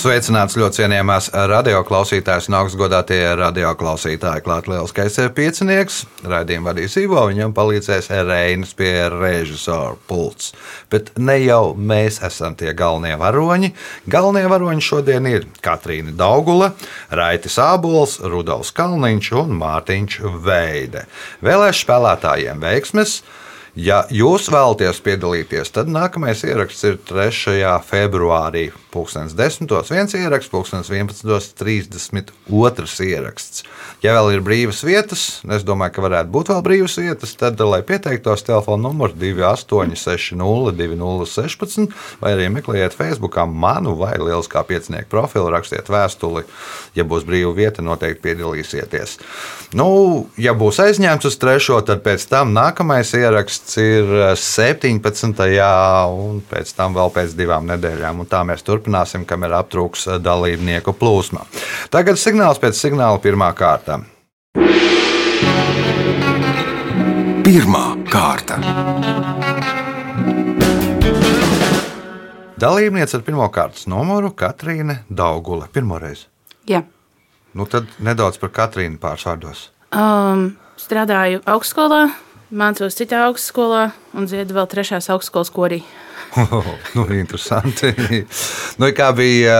Sveicināts ļoti cienījamās radioklausītājas un augstgadātie radioklausītāji. Klāt lielskais piecinieks, raidījumu vadīs Ivo, viņam palīdzēs Reinas pie režisora pults. Bet ne jau mēs esam tie galvenie varoņi. Galvenie varoņi šodien ir Katrīna Daugula, Raitis Ābols, Rudolfs Kalniņš un Mārtiņš Veide. Vēlēšu spēlētājiem veiksmes! Ja jūs vēlaties piedalīties, tad nākamais ieraksts ir 3. februārī. 10. viens ieraksts, 11. 32. ieraksts. Ja vēl ir brīvas vietas, es domāju, ka varētu būt vēl brīvas vietas, tad, lai pieteiktos, telefona numurs 2860 2016 vai arī meklējiet Facebook manu vai Lieliskā piecinieku profilu, rakstiet vēstuli. Ja būs brīva vieta, noteikti piedalīsieties. Nu, ja būs aizņemts uz trešo, tad pēc tam nākamais ieraksts ir 17. un pēc tam vēl pēc divām nedēļām. Un tā mēs turpināsim, kamēr aptrūks dalībnieku plūsma. Tagad signāls pēc signāla pirmā kārta. Pirmā kārta. Dalībniece ar pirmā kārtas numuru Katrīne Daugule. Pirmoreiz. Jā. Nu, tad nedaudz par Katrīnu pārsvārdos. Um, strādāju augstskolā, mācos citā augstskolā un dziedu vēl trešās augstskolas korī. Nu, interesanti. nu, kā bija,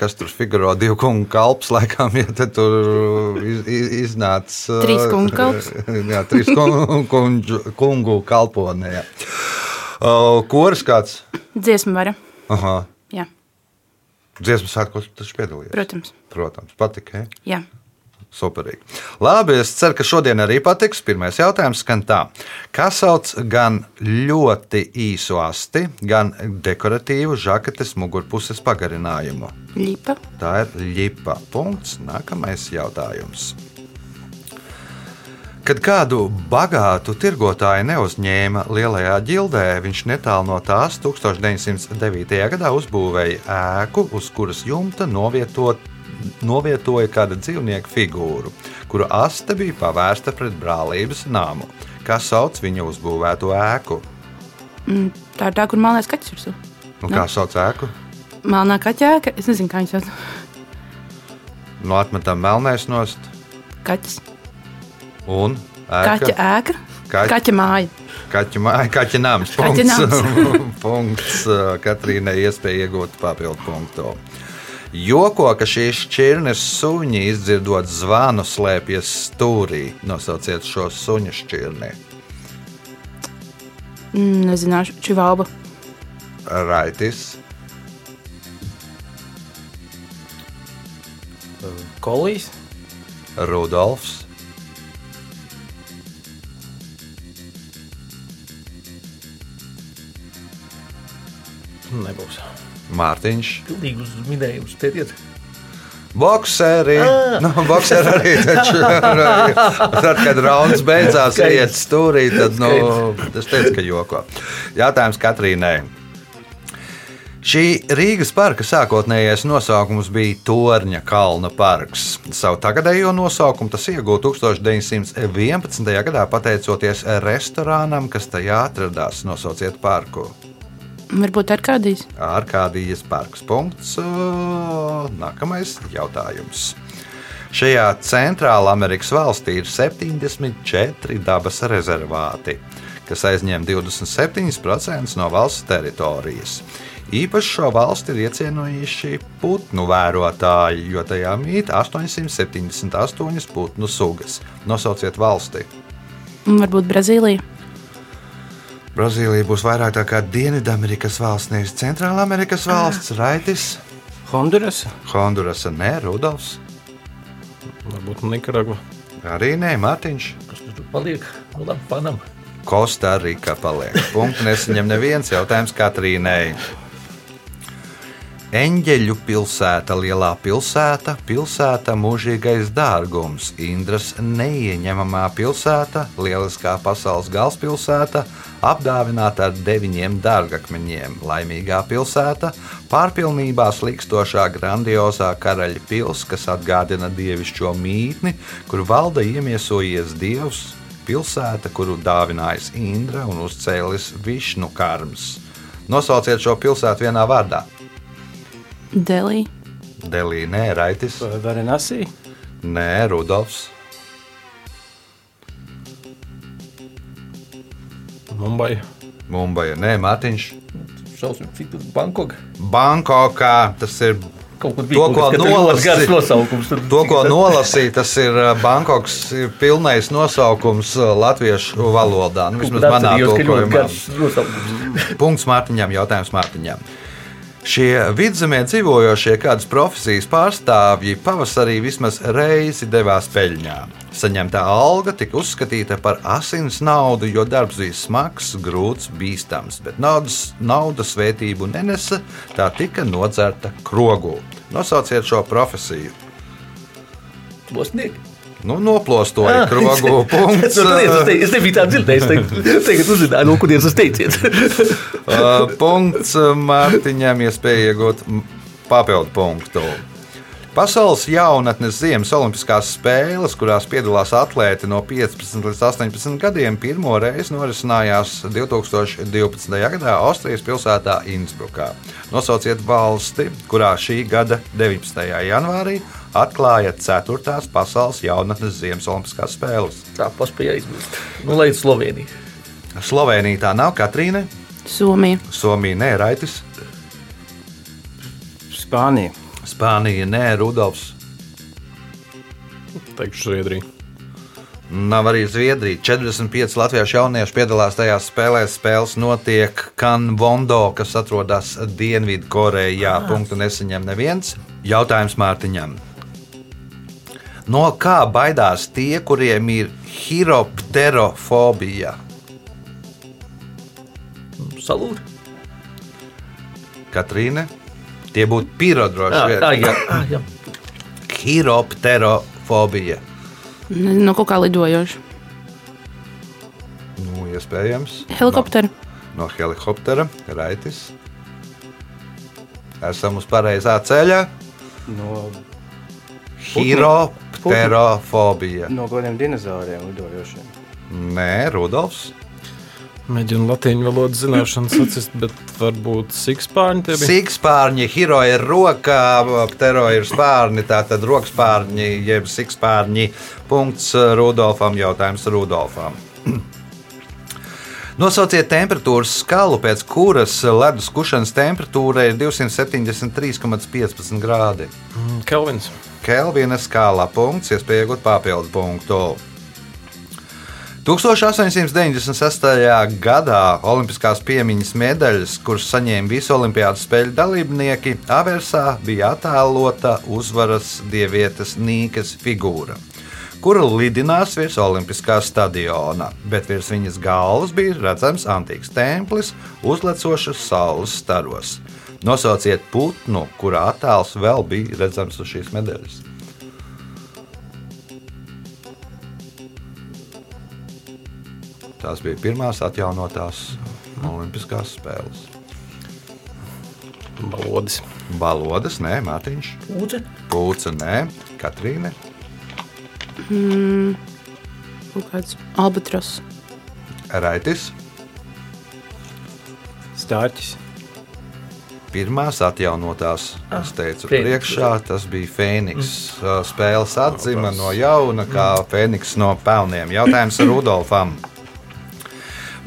kas tur figurēja, divu kungu kalps, laikam, ja tur iz, iz, iznāca. Trīs kungu kalps. jā, trīs kungu, kungu, kungu kalponē. Jā. Koris kāds? Dziesmu vara. Aha. Jā, Dziesmu sākot, tas piedalījās. protams. Protams, patika. Ja? Jā. Superīgi. Labi, es ceru, ka šodien arī patiks. Pirmais jautājums skan tā. Kas sauc gan ļoti īsu asti, gan dekoratīvu žaketes mugurpuses pagarinājumu? Lipa. Tā ir lipa. Punkts. Nākamais jautājums. Kad kādu bagātu tirgotāju neuzņēma lielajā ģildē, viņš netālu no tās 1909. gadā uzbūvēja ēku, uz kuras jumta novietot, novietoja kāda dzīvnieka figūru, kuru aste bija pavērsta pret brālības nāmu. Kas sauc viņa uzbūvēto ēku? Mm, tā ir tā, kur mālēs kaķis virsū. Nu, kā sauc ēku? Melnā kaķēka. Es nezinu, kā viņš sauc. No atmetam melnēs nost Kaķis. un ēka. Kaķa ēka. Kaķa- Kaķa māja. Kaķa, mā- kaķa nams. Kaķa Punkts. punkts. Katrīnai iespēja iegūt papildu punktu. Joko, ka šīs šķirnes suņi izdzirdot zvanu slēpjas stūrī. Nosauciet šo suņu šķirni. Mm, nezināšu, čivalba. Raitis, Kolīs, Rudolfs, nebūs. Mārtiņš. Pilnīgi uz minējumu spiediet. Bokseri. Nu, bokseri arī taču. Tad, kad rauns beidzās, iet stūrī, tad, nu, es teicu, ka joko. Jautājums Katrīnai. Šī Rīgas parka sākotnējais nosaukums bija Torņa kalna parks. Savu tagadējo nosaukumu tas ieguva 1911. gadā pateicoties restorānam, kas tajā atradās. Nosauciet parku. Varbūt ar kādīs. Arkādijas parks. Punkts. Nākamais jautājums. Šajā centrālā Amerikas valstī ir 74 dabas rezervāti, kas aizņem 27% no valsts teritorijas. Īpaši šo valsti ir iecienojuši putnu vērotāji, jo tajā mīt 878 putnu sugas. Nosauciet valsti. Varbūt Brazīlija. Brazīlija būs vairāk tā kā Dienvidamerikas valsts, nevis Centrāla Amerikas valsts, Raitis, Honduras, Hondurasa, nē, Rudolfs. varbūt Nikaragva. Arī nē, Mārtiņš. Kas tur paliek? Nu, labi, panam. Kostarika paliek. Punkts nesaņem neviens jautājums Katrīnai. Eņģeļu pilsēta, lielā pilsēta, pilsēta mūžīgais dārgums, Indras neieņemamā pilsēta, lieliskā pasaules galvaspilsēta, apdāvināta ar deviņiem dārgakmeņiem, laimīgā pilsēta, pārpilnībā slikstošā grandiozā karaļa pils, kas atgādina dievišķo mītni, kur valda iemiesojies dievs, pilsēta, kuru dāvinājis Indra un uzcēlis Višnu karms. Nosauciet šo pilsētu vienā vārdā. Delī, Delī, nē, Raitis, Varenasī. nē, Rudolfs, Mumbai. Mumbai, nē, Mārtiņš. Šausmīgi, cik tur Bankok. Bankokā tas ir. Kaut kur To, ko nolasīja. To, ko nolasīja, tas ir uh, Bankoks ir pilnais nosaukums uh, latviešu valodā. Nu, vismaz manā nosaukums. Punkts Mārtiņam, jautājums Mārtiņam. Šie vidzemē dzīvojošie kādas profesijas pārstāvji pavasarī vismaz reizi devās peļņā. Saņemtā alga tika uzskatīta par asins naudu, jo darbs bija smags, grūts, bīstams, bet naudas, naudas svētību nenesa, tā tika nodzerta krogū. Nosauciet šo profesiju. Plosnieki. Nu, noplostoja Ah, krogu punkts. Tur es, teicu, es nebiju tā dzirdējis. Tagad, uzzināju, no kurienes tas teiciet. Uh, punkts Mārtiņam, iespēja iegūt papildu punktu. Pasaules jaunatnes ziemas olimpiskās spēles, kurās piedalās atlēti no 15 līdz 18 gadiem, pirmo reizi norisinājās 2012. gadā Austrijas pilsētā Innsbrukā. Nosauciet valsti, kurā šī gada 19. janvārī atklāja 4. pasaules jaunatnes ziemas olimpiskās spēles. Tā paspēja aizmirst. Nu, lai Slovenija. Slovenija tā nav Katrīna, Somija, Somija nē, Raitis, Spānija. Spānija nē, Rudolfs. Teikšu Zviedrija. Nav arī Zviedrija. 45 latviešu jaunieši piedalās tajās spēlēs. Spēles notiek Kanvondo, kas atrodas Dienvidkorejā. Punktu nesaņem neviens. Jautājums Mārtiņam. No kā baidās tie, kuriem ir hiropterofobija? Salūti. Katrīne, tie būtu pirodroši. Ah. Hiropterofobija. no kaut kā lidojoša. Nu, iespējams. Helikopteri. no helikoptera, raitis. Esam uz pareizā ceļa. No, Hiropterofobija. no kādiem dinozauriem lidojošiem. Nē, Rudolfs. Mēģinu latīņu valodas zināšanas atcist, bet varbūt sikspārņi tie bija. Sikspārņi, hiro ir roka, ptero ir spārni, tātad rokspārņi, jeb sikspārņi. Punkts Rudolfam, jautājums Rudolfam. Nosauciet temperatūras skalu, pēc kuras ledus kušanas temperatūra ir 273,15 grādi. Mm, Kelvins. Kelvina skālā punkts, iespēja iegūt papildu punktu. 1896. gadā Olimpiskās piemiņas medaļas, kuras saņēma visi Olimpijas spēļu dalībnieki, Aversā bija attēlota uzvaras dievietes Nīkas figūra, kura lidinās virs Olimpiskā stadiona, bet virs viņas galvas bija redzams antīks templis, uzlecošas saules staros. Nosauciet putnu, kurā attēls vēl bija redzams uz šīs medaļas. Tās bija pirmās atjaunotās Olimpiskās spēles. Balodis. Balodas, nē, Mārtiņš, Pūce. Pūce, nē, Katrīne, Kaut kāds albatros. Raitis. Stārķis. Pirmās atjaunotās, es teicu, Fēniks. priekšā tas bija Fēniks. Spēles atzima no jauna, kā Fēniks no pelniem. Jautājums Rudolfam.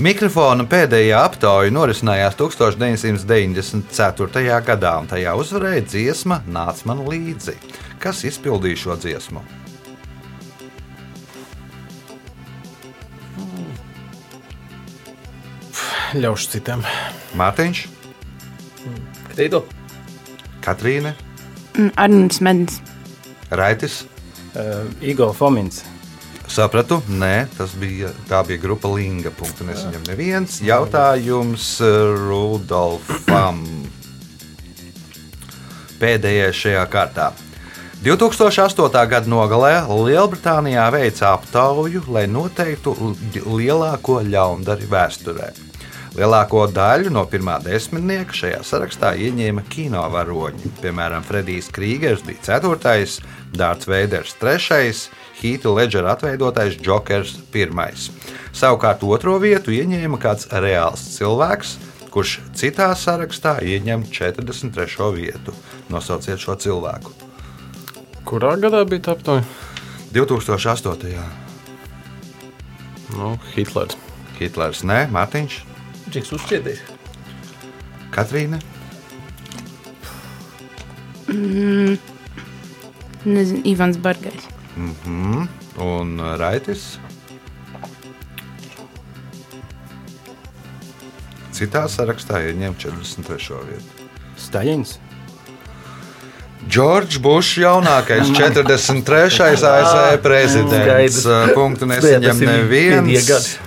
Mikrofona pēdējā aptauja norisinājās 1994. gadā, un tajā uzvarēja dziesma Nāc man līdzi. Kas izpildīja šo dziesmu? Ļaušu citiem. Mārtiņš, Kreido. Katrīne, Arnēs Mednis. Raitis. Uh, Igor Fomins. Sapratu, nē, tas bija, tā bija grupa Linga. Punktu nesaņem neviens. Jautājums Rudolfam. pēdējais šajā kārtā. 2008. gada nogalē Lielbritānijā veica aptauju, lai noteiktu li- lielāko ļaundari vēsturē. Lielāko daļu no pirmā desmitnieka šajā sarakstā ieņēma kino varoņi. Piemēram, Fredijs Krīgers bija 4. Dārts Veiders 3. Hīta Ledžera atveidotais Jokers 1. Savukārt otro vietu ieņēma kāds reāls cilvēks, kurš citā sarakstā ieņem 43. vietu. Nosauciet šo cilvēku. Kurā gadā bija tā aptaujā? 2008. Nu, Hitlers. Hitlers, nē, Mārtiņš, Džiks uzšķiedēs. Katrīna, Nezinu, Ivans Bargais. Mhm, un Raitis. Citā sarakstā ieņem 43. vietu. Staļins. Džordžs Bušs, jaunākais 43. ASV prezidents. Skaidrs. Punktu nesaņem neviens.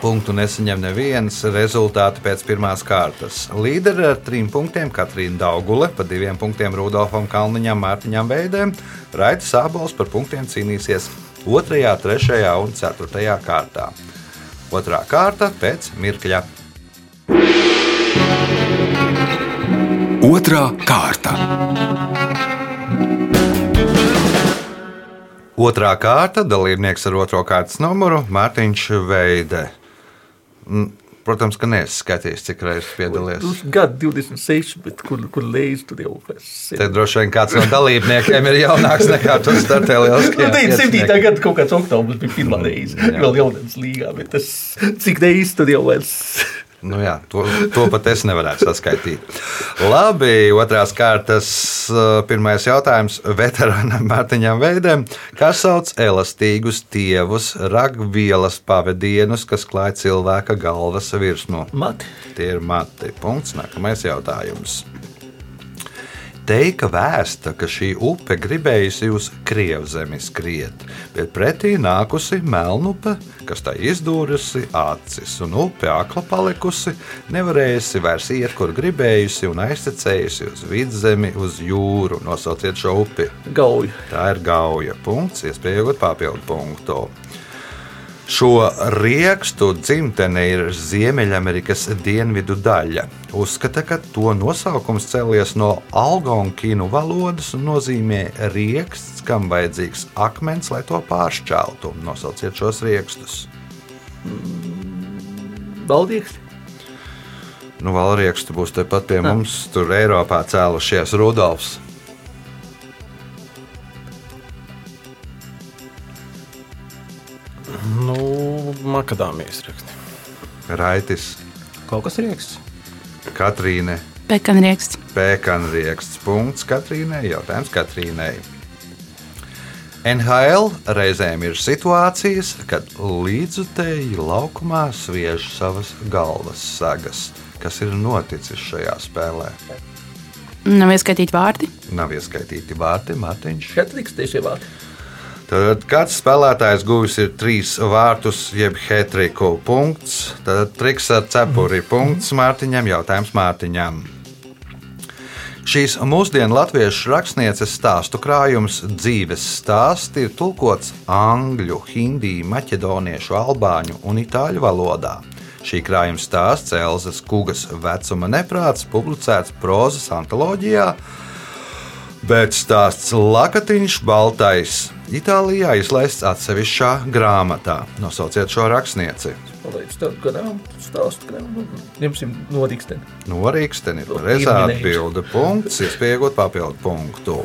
Punktu nesaņem neviens. Rezultāti pēc pirmās kārtas. Līderi ar trim punktiem Katrīna Daugule, pa diviem punktiem Rudolfam Kalniņam, Mārtiņam Veidēm. Raitas Sābols par punktiem cīnīsies 2., 3. un 4. kārtā. Otrā kārta pēc mirkļa. Otra kārta. Otrā kārta dalībnieks ar otro kārtas numuru Mārtiņš Veide. Mm, Protams, ka neesi skatījies, cik reizes piedalījies. Uz gadu 26, bet kur, kur leiz tur jau es. Te droši vien kāds no dalībniekiem ir jaunāks nekā tu startē Nu, lieliskajā. 97. pieciniekā. gada kaut kāds oktobris bija pirmā reize. Jā. Vēl jaunības līgā, bet tas cik reizes tur jau vairs. Nu jā, to, to pat es nevarētu saskaitīt. Labi, otrās kārtas uh, pirmais jautājums veterānam Mārtiņam Veidam. Kas sauc elastīgus tievus, ragvielas pavadienus, kas klāj cilvēka galvas virsmu? Mati. Tie ir mati. Punkts. Nākamais jautājums. Teika vēsta, ka šī upe gribējusi uz Krievzemi skriet, bet pretī nākusi melnupe, kas tai izdūrusi acis, un upe akla palikusi, nevarējusi vairs iet, kur gribējusi, un aiztecējusi uz vidzemi, uz jūru. Nosauciet šo upi. Gauja. Tā ir gauja. Punkts, iespējot papildu punktu. Šo riekstu dzimtene ir Ziemeļamerikas dienvidu daļa. Uzskata, ka to nosaukums cēlies no algonkīnu valodas un nozīmē rieksts, kam vajadzīgs akmens, lai to pāršķeltu. Nosauciet šos riekstus. Baldieks. Nu, valriekstu būs tepat pie mums, tur Eiropā cēlušies Rudolfs. Nu, makadāmijas raksti. Raitis, Kaut kas rieksts. Katrīne, Pekanrieksts. Pēkanrieksts. Punkts Katrīnai. Jautājums Katrīnai. NHL reizēm ir situācijas, kad līdzutēji laukumā sviež savas galvas sagas. Kas ir noticis šajā spēlē? Nav ieskaitīti vārdi. Nav ieskaitīti vārti, Mārtiņš. Hetriks tieši vārdi. Tad kāds spēlētājs guvis ir trīs vārtus, jeb hetriku punkts. Tad triks ar cepuri punkts Mārtiņam, jautājums Mārtiņam. Šīs mūsdienu latviešu rakstnieces stāstu krājums dzīves stāsts ir tulkots angļu, hindi, maķedoniešu, albāņu un itāļu valodā. Šī krājuma stāsts Elzas Kugas vecuma neprāts publicēts prozas antoloģijā, bet stāsts Lakatiņš Baltais Itālijā izlaists atsevišķā grāmatā. Nosauciet šo rakstnieci. Palaidz tādu grāmatu stāstu grāmatu. Ņemsim nodiksteni. Norīksteni ir pareizā Pieminējuši. atbilde. Punkts, iespējot papildu punktu.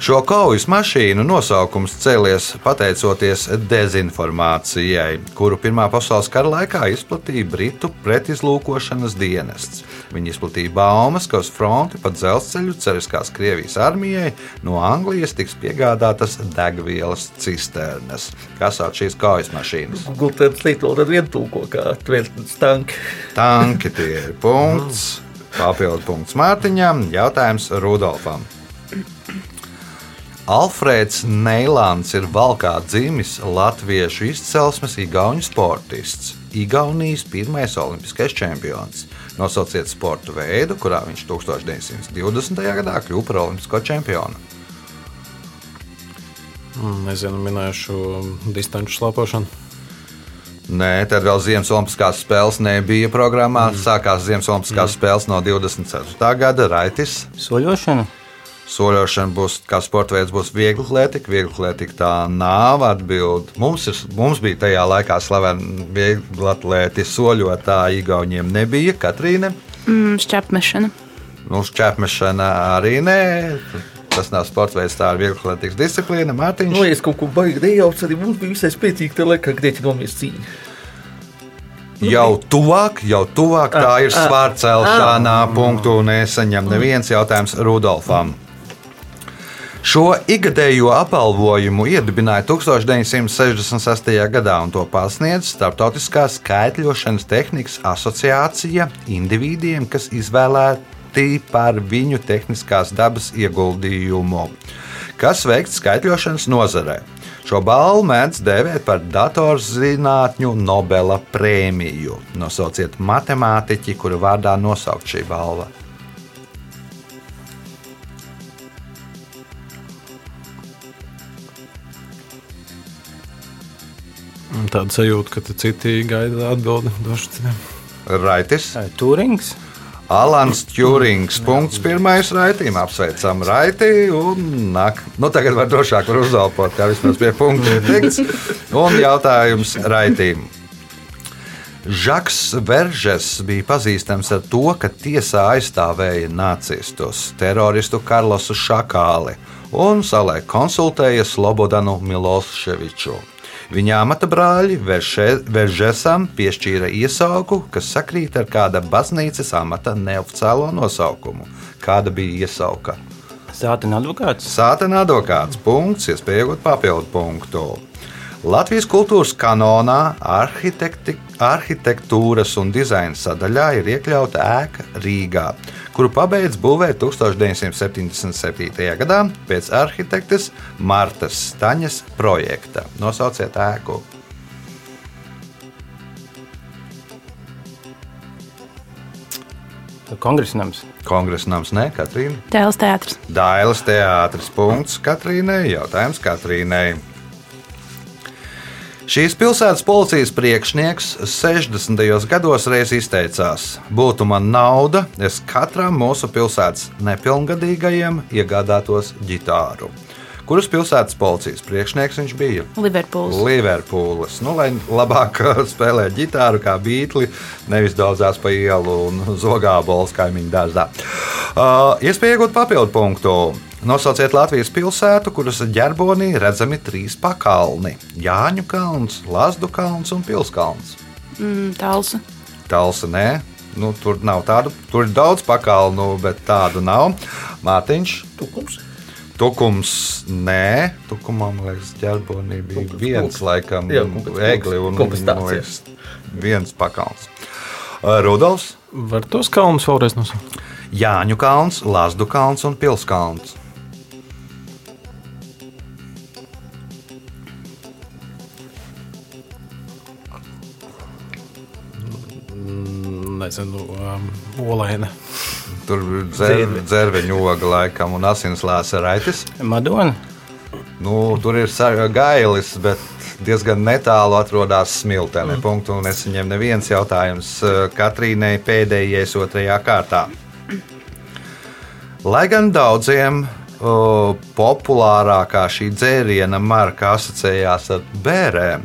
Šo kaujas mašīnu nosaukums cēlies pateicoties dezinformācijai, kuru Pirmā pasaules kara laikā izplatīja Britu pretizlūkošanas dienests. Viņi izplatīja baumas, ka uz fronti pa dzelzceļu ceriskās Krievijas armijai no Anglijas tiks piegādātas degvielas cisternas. Kas sauc šīs kaujas mašīnas? Translate vēl tad vientulko kā tvērtnes tanki. Tanki tie ir punkts. Papildu punkts Mārtiņam. Jautājums Rudolfam. Alfrēds Neilāns ir valkā dzimis latviešu izcelsmes igauņu sportists. Igaunijas pirmais olimpiskais čempions. Nosauciet sporta veidu, kurā viņš 1920. gadā kļuva par olimpisko čempionu. Mm, Nezinu, minēšu distanču slēpošanu. Nē, tad vēl Ziemas Olimpiskās spēles nebija programmā. Sākās Ziemas Olimpiskās spēles no 24. gada. Raitis. Soļošana. Soļošana būs, kā sporta veids, būs viegli atlētika. Viegli atlētika tā nav atbilde. Mums, ir, mums bija tajā laikā slavena viegli atlēti soļotāji. Igauniem nebija. Katrīne. Mm, šķēpmešana. Nu, šķēpmešana arī nē. Tas nav sports veids, tā ir viegli atlētikas disciplīna. Mārtiņš. Nu, es kaut ko baigi nejaucu, arī mums bija visai spēcīga tā laikā, grieķi nomies cīņa. Jau tuvāk, jau tuvāk tā ir svārcelšana. Punktu nesaņem neviens jautājums Rudolfam. Šo ikgadējo apbalvojumu iedibināja 1966. gadā, un to pasniedz Startautiskā skaitļošanas tehnikas asociācija individiem, kas izvēlēti par viņu tehniskās dabas ieguldījumu, kas veikts skaitļošanas nozarē. Šo balvu mēdz dēvēt par datorzinātņu Nobela prēmiju. Nosauciet matemātiķi, kuru vārdā nosaukt šī balva. Tāda sajūta, ka te citi gaida atbildi. Raitis. Turings. Alans Čūrings. Punkts pirmais raitījumā. Apsveicam raiti. Un nāk. Nu, tagad var drošāk var uzzelpot, kā vismaz pie punkta ir teikts. Un jautājums raitījumam. Žaks Veržes bija pazīstams ar to, ka tiesā aizstāvēja nacistus, teroristu Karlosu Šakāli un salē konsultēja Slobodanu Miloševiču. Viņa amata brāļi Veržesam piešķīra iesauku, kas sakrīt ar kāda baznīcas amata neoficiālo nosaukumu. Kāda bija iesauka? Sātena advokāts. Sātena advokāts. Punkts, iespēja iegūt papildu punktu. Latvijas kultūras kanonā arhitektūras un dizaina sadaļā ir iekļauta ēka Rīgā, kuru pabeidz būvēt 1977. gadā pēc arhitektes Martas Staņas projekta. Nosauciet ēku. Kongresa nams. Kongresa nams, ne Katrīna. Tēls teātris. Dailas teātris. Punkts Katrīnai. Jautājums Katrīnai. Šīs pilsētas policijas priekšnieks 60. gados reiz izteicās: Būtu man nauda, es katram mūsu pilsētas nepilngadīgajam iegādātos ģitāru. Kuras pilsētas policijas priekšnieks viņš bija? Liverpools. Liverpoolis. Nu, lai labāk spēlē ģitāru kā beigli, nevis daudzās pa ielu un zogā bols kaimiņu dārzā. Uh, Iespēja iegūt papildu punktu. Nosauciet Latvijas pilsētu, kuras ģerbonī redzami trīs pakalni - Jāņu kalns, Lazdu kalns un Pilskalns. Mm, Talsa. Talsa nē, nu, tur nav tādu. Tur ir daudz pakalnu, bet tādu nav. Mārtiņš. Tukums. Tukums, nē, tukumā, man liekas, ģerbonī bija Kaut kas viens, koks. laikam, egli un liekas, viens pakauns. Uh, Rudolfs, Var tos kalnus vēlreiz nosaukt? Jāņu kalns, Lazdu kalns un Pilskalns. Nezinu, um, olaina. Tur dzer, dzerveņu oga laikam un asins lēsa raitis. Madona. Nu, tur ir gailis, bet diezgan netālu atrodas smiltene. Mm. Punktu un nesaņem neviens jautājums uh, Katrīnai pēdējais otrajā kārtā. Lai gan daudziem uh, populārākā šī dzēriena marka asociējās ar bērēm,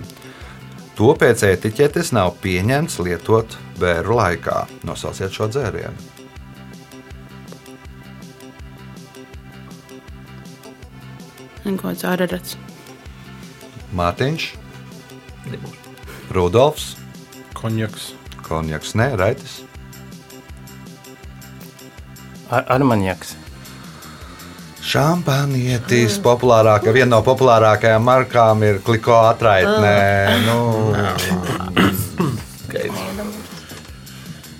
to pēc etiķetes nav pieņemts lietot bēru laikā. Nosauciet šo dzērienu. Tāds ārarats. Mārtiņš. Rudolfs, Konjaks. Konjaks, ne, Raitis. Ar Armaņaks. Šampanietis populārākā, viena no populārākajām markām ir kliko atraitnē. Nu,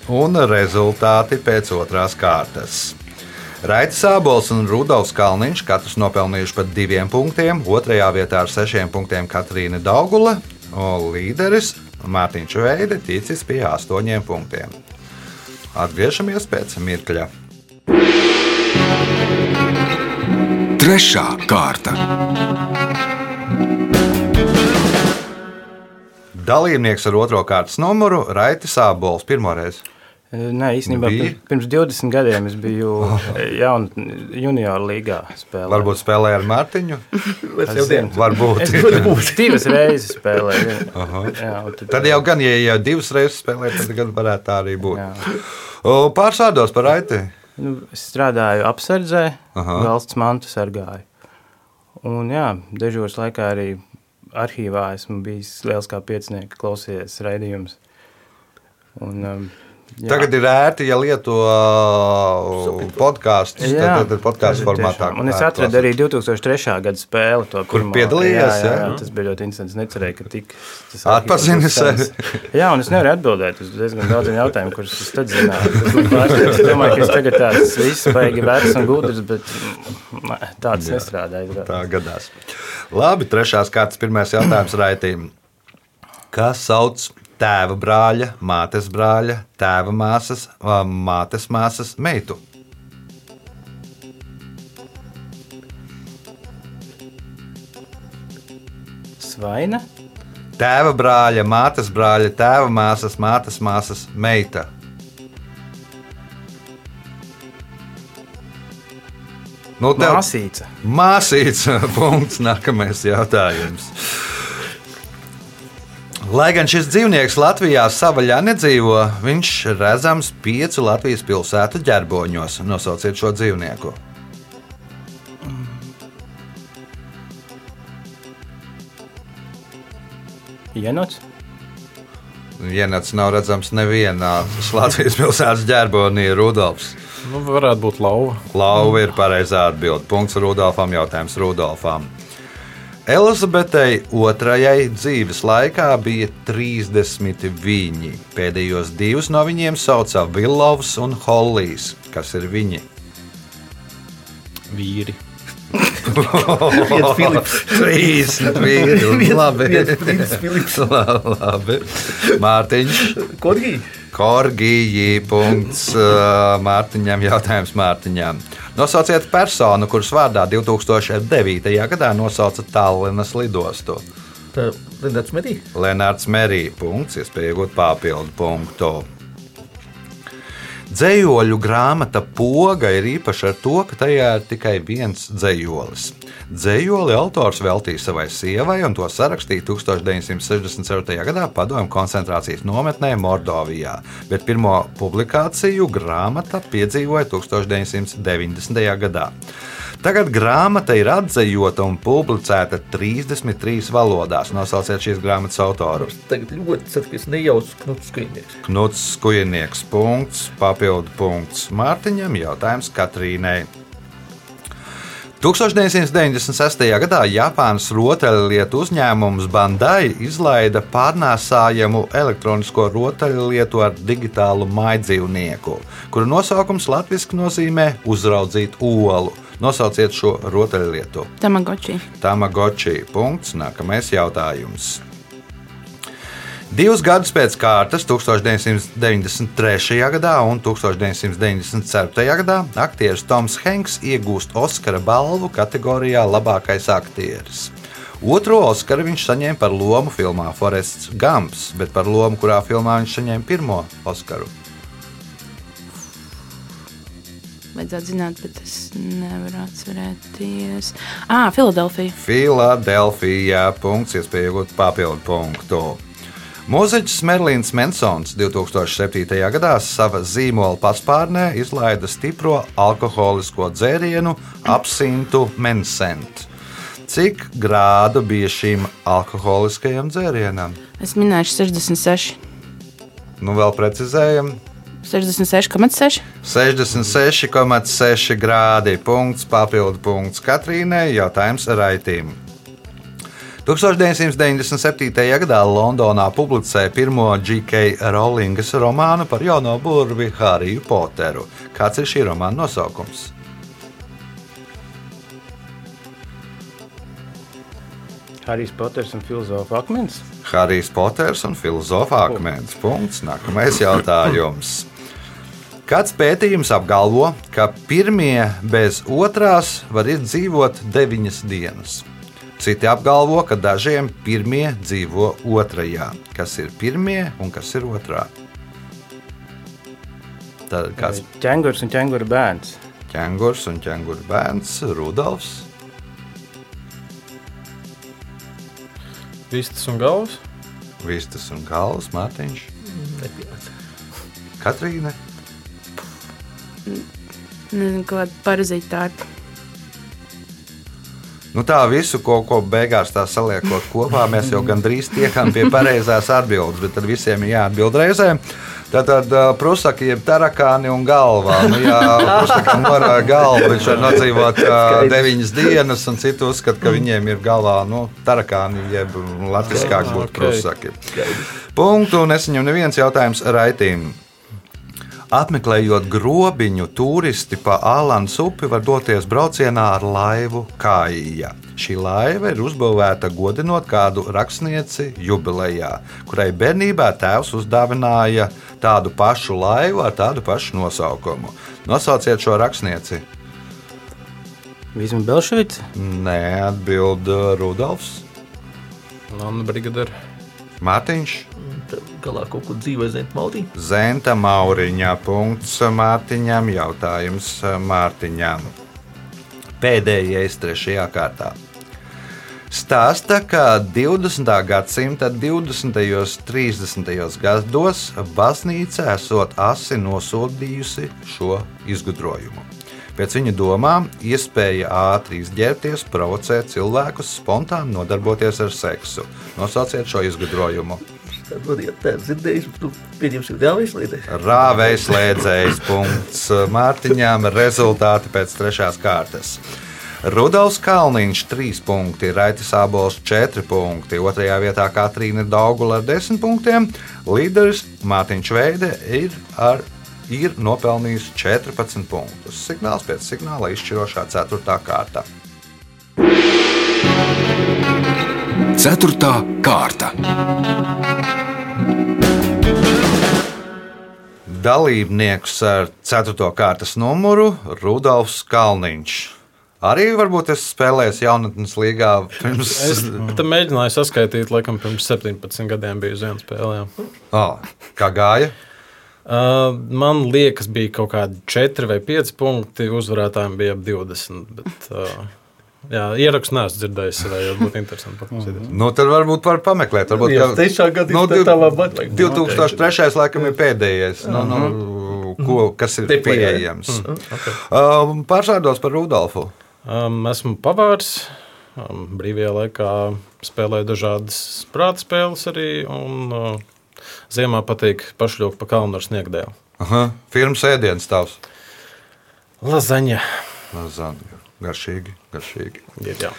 un rezultāti pēc otrās kārtas. Raitas Sābols un Rudolfs Kalniņš katrs nopelnījuši pat diviem punktiem, otrajā vietā ar sešiem punktiem Katrīna Daugula, un līderis Mārtiņš Veide ticis pie astoņiem punktiem. Atgriežamies pēc mirkļa. Trešā kārta. Dalībnieks ar otro kārtas numuru Raitis Sābols pirmoreiz. Nē, īstenībā Bija? pirms, pirms 20 gadiem es biju jaunu junioru līgā spēlējis. Varbūt spēlēja ar Mārtiņu. Es jau dienu. Varbūt. Es divas reizes spēlēju. Jā, tad, Tad jau gan, ja jau divas reizes spēlē, tad gan varētu tā arī būt. Jā. O, Pārsvārdos par Raiti. Nu, es strādāju apsardzē, Aha. valsts mantu sargāju. Un, jā, dežūras laikā arī arhīvā esmu bijis liels kā piecinieks, klausījies raidījumus. Un, um, jā. Tagad ir ērti, ja lieto uh. Jā, podkāstu ir formātā. Un es atradu arī 2003. gada spēli. To Kur pirmo. piedalījies, Jā, jā, jā? jā, tas bija ļoti interesants. Es necerēju, ka tik tas Atpazini arhīvs būs tāds. Jā, un es nevaru atbildēt uz diezgan daudziem jautājumiem, kurus es tad zināju. Es domāju, ka es tagad tāds viss baigi vecs un gudrs, bet mm, tāds nestrādāja. Tā gadās. Labi, trešās kārtas pirmais jautājums raitīm. Kas sauc tēva brāļa, mātes brāļa, tēva māsas, mātes māsas meitu? Svaina? Tēva brāļa, mātes brāļa, tēva māsas, mātes māsas meita. Nu, tev- Māsīca. Māsīts, punkts, nākamais jautājums. Lai gan šis dzīvnieks Latvijā savaļā nedzīvo, viņš redzams piecu Latvijas pilsētu ģerboņos. Nosauciet šo dzīvnieku. Jenots? Vienats nav redzams nevienā Latvijas pilsētas ģerbonī, Rudolfs. Nu, varētu būt lauva. Lauva ir pareizā atbilde. Punkts Rudolfam, jautājums Rudolfam. Elizabetei otrajai dzīves laikā bija 30 viņi. Pēdējos divus no viņiem sauca Villovs un Hollijs. Kas ir viņi? Vīri. 30 vīri. Labi. Filips. Labi. Mārtiņš. Kodgī. Korgiji. Punkts Mārtiņam. Jautājums Mārtiņam. Nosauciet personu, kuras vārdā 2009. gadā nosauca Tallinas lidostu. Lindāts Medī. Lenārds Merī. Punkts, iespēja iegūt papildu punktu. Dzējoļu grāmata Poga ir īpaša ar to, ka tajā ir tikai viens dzējolis. Dzējoli autors veltīja savai sievai, un to sarakstīja 1964. gadā Padomju koncentrācijas nometnē Mordovijā, bet pirmo publikāciju grāmata piedzīvoja 1990. gadā. Tagad grāmata ir atzējota un publicēta 33 valodās. Nosauciet šīs grāmatas autoru. Tagad ļoti es nejaucu Knuts Skujnieks. Knuts Skujnieks. Punkts, papildu punkts Mārtiņam. Jautājums Katrīnai. 1996. gadā Japānas rotaļlietu uzņēmums Bandai izlaida pārnēsājamu elektronisko rotaļlietu ar digitālu maidzīvnieku, kuru nosaukums latviešu nozīmē uzraudzīt olu. Nosauciet šo rotaļlietu. Tamagoči. Tamagoči. Punkts. Nākamais jautājums. Divus gadus pēc kārtas, 1993. gadā un 1997. gadā, aktieris Toms Hanks iegūst Oskara balvu kategorijā Labākais aktieris. Otro Oskaru viņš saņēma par lomu filmā Forests Gumps, bet par lomu, kurā filmā viņš saņēma pirmo Oskaru. Vajadzētu zināt, bet es nevaru atcerēties. Ah, Filadelfija. Filadelfijā. Punkts, iespēja iegūt papildu punktu. Mūziķis Merlīns Mansons 2007. gadā savā zīmola paspārnē izlaida stipro alkoholisko dzērienu apsintu Mensent. Cik grādu bija šīm alkoholiskajam dzērienam? Es minēšu 66. Nu, vēl precizējam. 66,6. 66,6 grādi. Punkts, papildu punkts Katrīnai. Jautājums Raitīm. 1997. gadā Londonā publicēja pirmo G.K. Rowlingas romānu par jauno burvi Hariju Poteru. Kāds ir šī romāna nosaukums? Harijs Poters un Filozofa akmens. Harijs Poters un Filozofa akmens. Punkts. Nākamais jautājums. Kāds pētījums apgalvo, ka pirmie bez otrās var izdzīvot deviņas dienas. Citi apgalvo, ka dažiem pirmie dzīvo otrajā. Kas ir pirmie un kas ir otrā? Tad kāds Ķēngurs un ķēngura bērns. ķēngurs un ķēngura bērns, Rudolfs, Vistas un galvas. Vistas un Kāls, Mārtiņš. Katrīna. Nezinu, kāda parazīta tārpa. Nu tā visu, ko, ko beigās tā saliekot kopā, mēs jau gandrīz tiekam pie pareizās atbildes, bet tad visiem ir jāatbild reizē. Tātad prusaki, jeb tarakāni un galvā. Nu, jā, prusakam var uh, galva, viņš var nodzīvot deviņas dienas, un citi uzskata, ka viņiem ir galvā nu, tarakāni, jeb latviskāk būtu Ok. prusaki. Punktu, un es viņam neviens jautājums raitīm. Apmeklējot grobiņu, turisti pa Ālānas upi var doties braucienā ar laivu Kāja. Šī laiva ir uzbūvēta godinot kādu rakstnieci jubilejā, kurai bērnībā tēvs uzdāvināja tādu pašu laivu ar tādu pašu nosaukumu. Nosauciet šo rakstnieci. Vismaz Belševics. Nē, atbild uh, Rudolfs, Anna Brigadera. Mārtiņš, galā kaut kur dzīvo zem maudī. Zenta Mauriņā. Punkts Mārtiņam, jautājums Mārtiņam. Pēdējais trešajā kārtā. Stāsta, ka 20. gadsimta 20. un 30. gados baznīca esot asi nosodījusi šo izgudrojumu. Pēc viņa domām, iespēja ātri izģērbties provocē cilvēkus spontāni nodarboties ar seksu. Nosauciet šo izgudrojumu. Tad vadiet, tā dzirdējis, tu pieņemsim dēvēs līdzi. Rāvējs slēdzējs punkts Mārtiņām. Rezultāti pēc trešās kārtas. Rudolfs Kalniņš 3 punkti, Raitas Abols 4 punkti, 2. vietā Katrīna Daugula ar 10 punktiem. Līderis Mārtiņš Veide ir, ar, ir nopelnījis 14 punktus. Signāls pēc signāla izšķirošā 4. kārta. Ceturtā kārta. Dalībnieks ar 4. kārtas numuru Rudolfs Kalniņš. Arī varbūt es spēlēju jaunatnes līgā pirms Es tam mēģināju saskaitīt, laikam, pirms 17 gadiem biju uz vienu spēli. jā. Oh, kā gāja? Uh, man liekas, bija kaut kādi 4 vai 5 punkti. Uzvarētājiem bija ap 20. Bet, uh, jā, ierakstu neesmu dzirdējis. Varētu būt interesanti paklausīties. Nu, tad varbūt var pameklēt. Varbūt, Jā, trešā gada nu, ir tā labāk. 2003. laikam ir pēdējais, nu, nu, ko, kas ir jā. pieejams. Um, Pārsvārdos par Rudolfu. Um, esmu pavārs. Um, brīvajā laikā spēlēju dažādas prāta spēles arī. Un, uh, ziemā patīk pašļaukt pa kalnu ar sniegdēlu. Aha, Firmas ēdienas tavs. Lazaņa. Lazanya. Garšīgi, Ir, jā.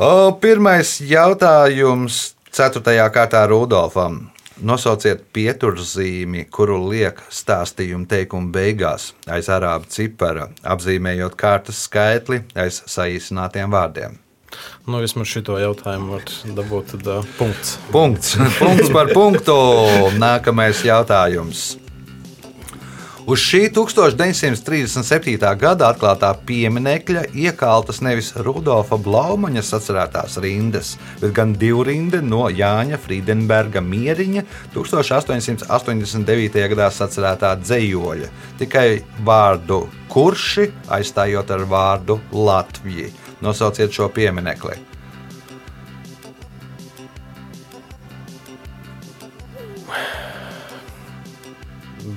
O, pirmais jautājums 4. kārtā Rudolfam. Nosauciet pieturzīmi, kuru liek stāstījuma teikuma beigās aiz arābu cipara, apzīmējot kārtas skaitli aiz saīsinātiem vārdiem. Nu, vismaz šito jautājumu var dabūt tad, uh, punkts. Punkts. Punkts par punktu. Nākamais jautājums. Uz šī 1937. gada atklātā pieminiekļa iekaltas nevis Rudolfa Blaumaņa sacerētās rindas, bet gan divrinde no Jāņa Friedenberga mieriņa 1889. gadā sacerētā dzējoļa, tikai vārdu kurši aizstājot ar vārdu Latvija. Nosauciet šo pieminekli.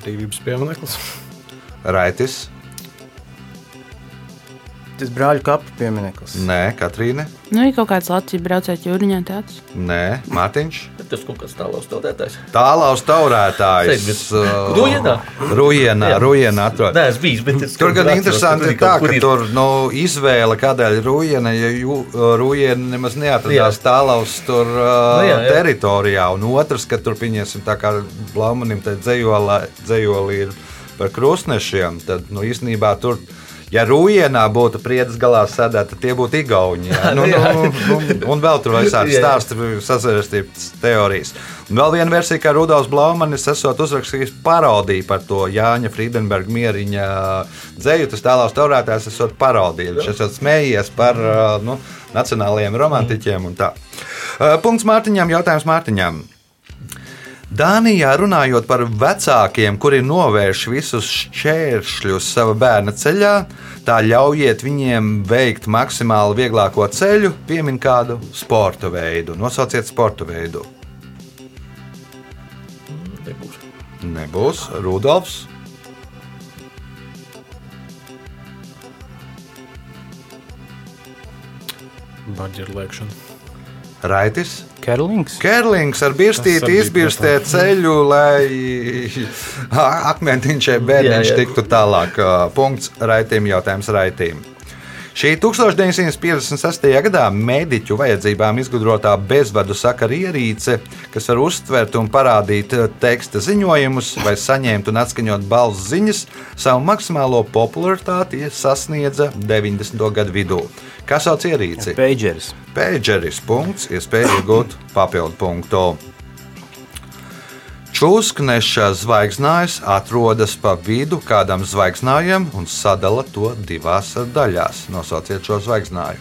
Brīvības piemineklis. Raitis, Tas brāļu kapu piemineklis. Nē, Katrīne, Nu, ir kaut kāds Latvijas braucējs jūriņā tāds. Nē, Mārtiņš. Tas kaut kāds tālāk stāvētājs. Tālāks taurētājs. Rujenā? Rujienā, Jā. Rujienā atrod. Nē, es biju, bet es Tur gan interesanti ir tā, ka ir. tur nu, izvēle, kādēļ rūjiena, ja rūjiena nemaz neatradās Jā. tālaus tur uh, Nu, jā, jā. teritorijā, un otrs, ka tur pieņemsim tā kā Blaumanim te dzējoli ir par krustnešiem, tad nu, īstenībā tur Ja Rūjienā būtu priedes galā sēdēt, tad tie būtu Igauni. Jā. Nu, nu, un, un vēl tur visādi stāsti, sazvērstības teorijas. Un vēl viena versija, ka Rudolfs Blaumanis esot uzrakstījis parodiju par to Jāņa Friedenberga mieriņa dzēju. Tas tālāk taurētājs esot parodija. Viņš esot smējies par uh, nu, nacionālajiem romantiķiem un tā. Uh, Punkts Mārtiņam, jautājums Mārtiņam. Dānijā runājot par vecākiem, kuri novērš visus šķēršļus sava bērna ceļā, tā ļaujiet viņiem veikt maksimāli vieglāko ceļu, piemin kādu sporta veidu. Nosauciet sporta veidu. Nebūs. Nebūs Rudolfs. Baģeru lēkšana. Raitis. Kerlings. Kerlings ar birstīti izbirstē ceļu, lai akmentiņš vai bērniņš tiktu tālāk. Punkts raitim, jautājums raitim. Šī 1956. gadā mediķu vajadzībām izgudrotā bezvadu sakaru ierīce, kas var uztvert un parādīt eh, teksta ziņojumus vai saņemt un atskaņot balss ziņas, savu maksimālo popularitāti sasniedza 90. gadu vidū. Kā sauc ierīci? Pageris. Pēģeris punkts, iespēja iegūt papildu punktu. Čūskneša zvaigznājs atrodas pa vidu kādam zvaigznājam un sadala to divās daļās. Nosauciet šo zvaigznāju.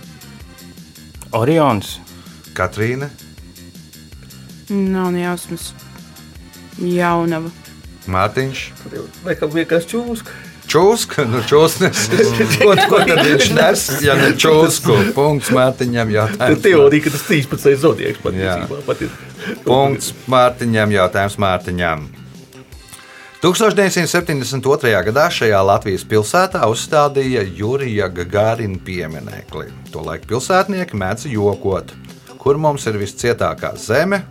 Orions. Katrīna, Nav jausmas. Jaunava. Mārtiņš, jau Laikam vienkārši čūska. Čūska, nu čūskas. ko, ko tad viņš nes, ja ne čūsku? Punkts Mārtiņam Tā jautājums. teorija, ka tas 13. zodieks patiesībā. Punkts Mārtiņam, jautājums Mārtiņam. 1972. gadā šajā Latvijas pilsētā uzstādīja Jurija Gagārina pieminekli. Tolaik pilsētnieki mēdz jokot, kur mums ir viscietākā zeme,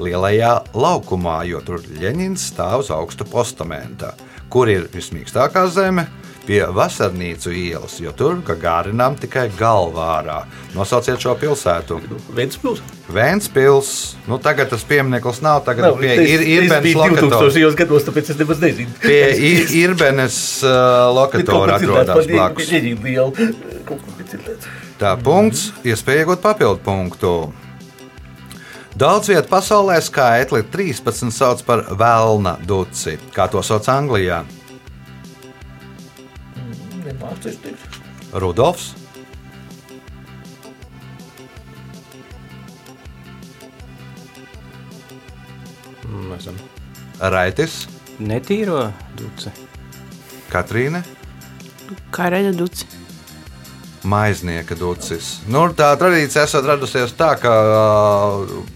lielajā laukumā, jo tur Ļeņins stāv uz augsta postamenta. Kur ir vismīkstākā zeme? Pie vasarnīcu ielas, jo tur Gagārinām tikai galvā. Nosauciet šo pilsētu. Ventspils. Vēnspils, nu tagad tas piemineklis nav, tagad Nav, pie ir, es Irbenes lokatora. 2000. gados, tāpēc es nemaz nezinu. Pie Ir- Irbenes uh, lokatora atrodas blakus. Tā punkts, iespēja iegūt papildu punktu. Daudz vietu pasaulē skaitli 13 sauc par vēlna duci. Kā to sauc Anglijā? Rudolfs, Nezinu. Raitis, Netīro duci. Katrīne. Karaļa duci. Maiznieka ducis. Nu, tā tradīcija esot radusies tā, ka uh,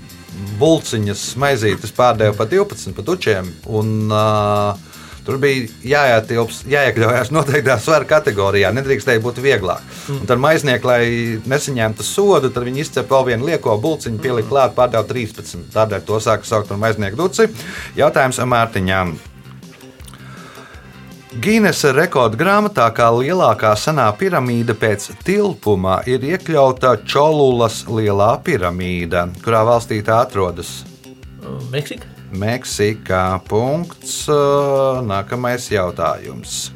bulciņas maizītes pārdeva pa 12 pa dučiem. Un, uh, Tur bija jāietilps, jāiekļaujas noteiktā svara kategorijā. Nedrīkstēja būt vieglāk. Un tad maiznieki, lai nesaņemtu sodu, tad viņi izcēla vēl vienu lieko bulciņu, pielika klāt, pārdeva 13. Tādēļ to sāka saukt par maiznieku duci. Jautājums Mārtiņām. Gīnesa rekorda grāmatā kā lielākā senā piramīda pēc tilpuma ir iekļauta Čolulas lielā piramīda, kurā valstī tā atrodas. Meksika. Meksikā. Punkts. Nākamais jautājums.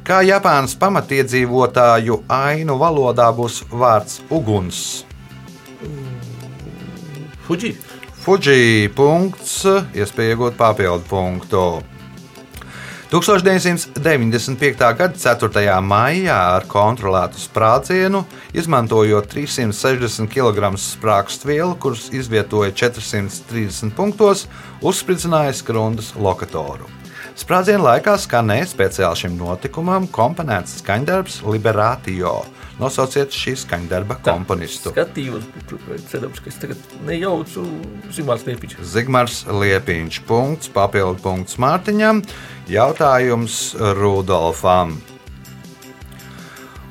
Kā Japānas pamatiedzīvotāju ainu valodā būs vārds uguns? Fuji. Fuji punkts, iespēja iegūt papildu punktu. 1995. gada 4. maijā ar kontrolētu sprādzienu, izmantojot 360 kg sprāgstvielu, kuras izvietoja 430 punktos, uzspridzināja skrundas lokatoru. Sprādziena laikā skanēja speciāli šim notikumam komponēts skaņdarbs Liberātio. Nosauciet šī skaņdarba komponistu. Skatījos, cerams, ka es tagad nejaucu Zimārs Liepiņš. Zigmārs Liepiņš. Punkts, papildu punkts Mārtiņam. Jautājums Rudolfam.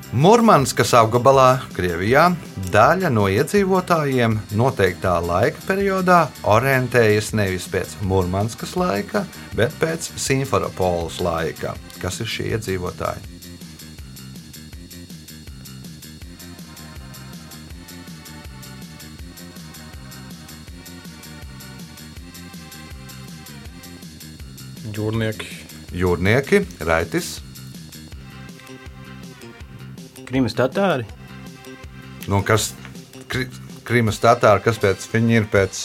Murmanskas apgabalā, Krievijā, daļa no iedzīvotājiem noteiktā laika periodā orientējas nevis pēc Murmanskas laika, bet pēc Simferopolis laika. Kas ir šie iedzīvotāji? Jūrnieki. Jūrnieki, Raitis, Krimas tatāri. Nu, kas kri, Krimas tatāri, kas pēc viņi ir pēc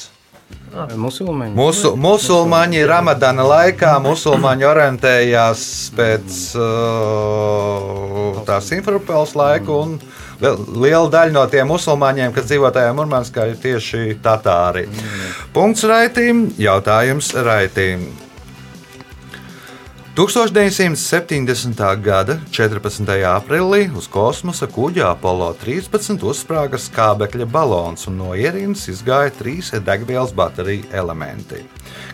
Musulmaņi. Musu, musulmaņi Ramadana laikā musulmaņi orientējās pēc uh, tās Simferopels laika, un liela daļa no tiem musulmaņiem, kas dzīvo tajā Murmanskā, ir tieši tatāri. Punkts raitīm, jautājums raitīm. 1970. gada 14. aprīlī uz kosmosa kuģa Apollo 13 uzsprāga skābekļa balons un no ierīnas izgāja trīs degvielas bateriju elementi.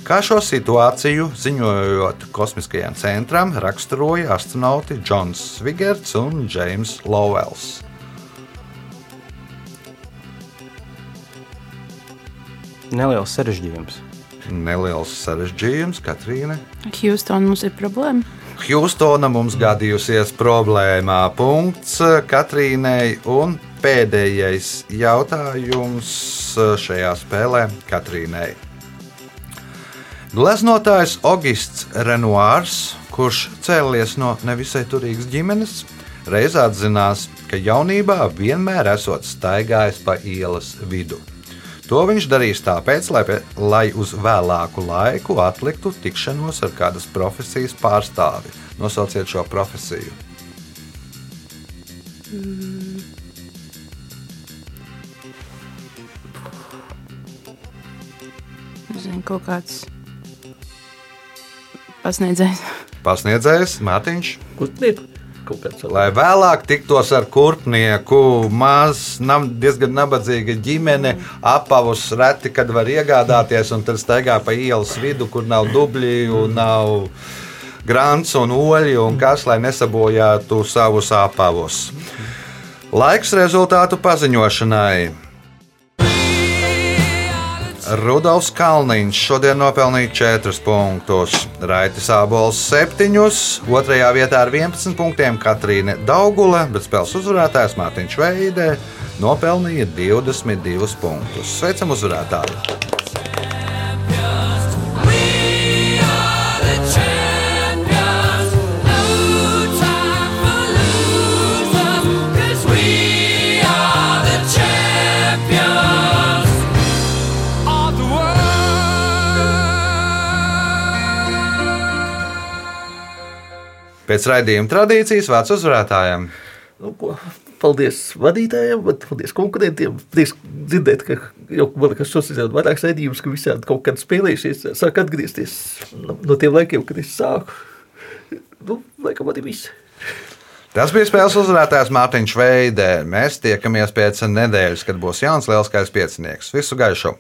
Kā šo situāciju, ziņojot kosmiskajam centram, raksturoja astronauti Džons Svigerts un Džeims Lowells. Neliels sarežģījums. Neliels sarežģījums, Katrīna. Hjūstonā mums ir problēma. Hjūstona mums gadījusies problēmā. Punkts Katrīnai un pēdējais jautājums šajā spēlē Katrīnai. Gleznotājs Augusts Renoirs, kurš cēlies no nevisai turīgas ģimenes, reiz atzinās, ka jaunībā vienmēr esot staigājis pa ielas vidu. To viņš darīs tāpēc, lai, lai uz vēlāku laiku atliktu tikšanos ar kādas profesijas pārstāvi. Nosauciet šo profesiju. Zinu, kaut kāds pasniedzējs. Pasniedzējs Mārtiņš. Kaut kāds Lai vēlāk tiktos ar kurpnieku, maz, nam, diezgan nabadzīga ģimene, apavus reti, kad var iegādāties, un tad staigā pa ielas vidu, kur nav dubļi un nav grants un oļi, un kas, lai nesabojātu savus apavus. Laiks rezultātu paziņošanai. Rudolfs Kalniņš šodien nopelnīja 4 punktus, Raitas Abols 7, 2. vietā ar 11 punktiem Katrīna Daugule, bet spēles uzvarētājs Mārtiņš Veidē nopelnīja 22 punktus. Sveicam uzvarētāju! Pēc raidījuma tradīcijas vārds uzvarētājiem. Nu, ko, paldies vadītājiem, paldies konkurentiem. Prieks dzirdēt, ka jau man liekas, šos ir vairākas raidījumus, ka visādi kaut kad spēlējušies, sāk atgriezties no, tiem laikiem, kad es sāku. Nu, laikam arī viss. Tas bija spēles uzvarētājs Mārtiņš Veidē. Mēs tiekamies pēc nedēļas, kad būs jauns lielskais piecinieks. Visu gaišu!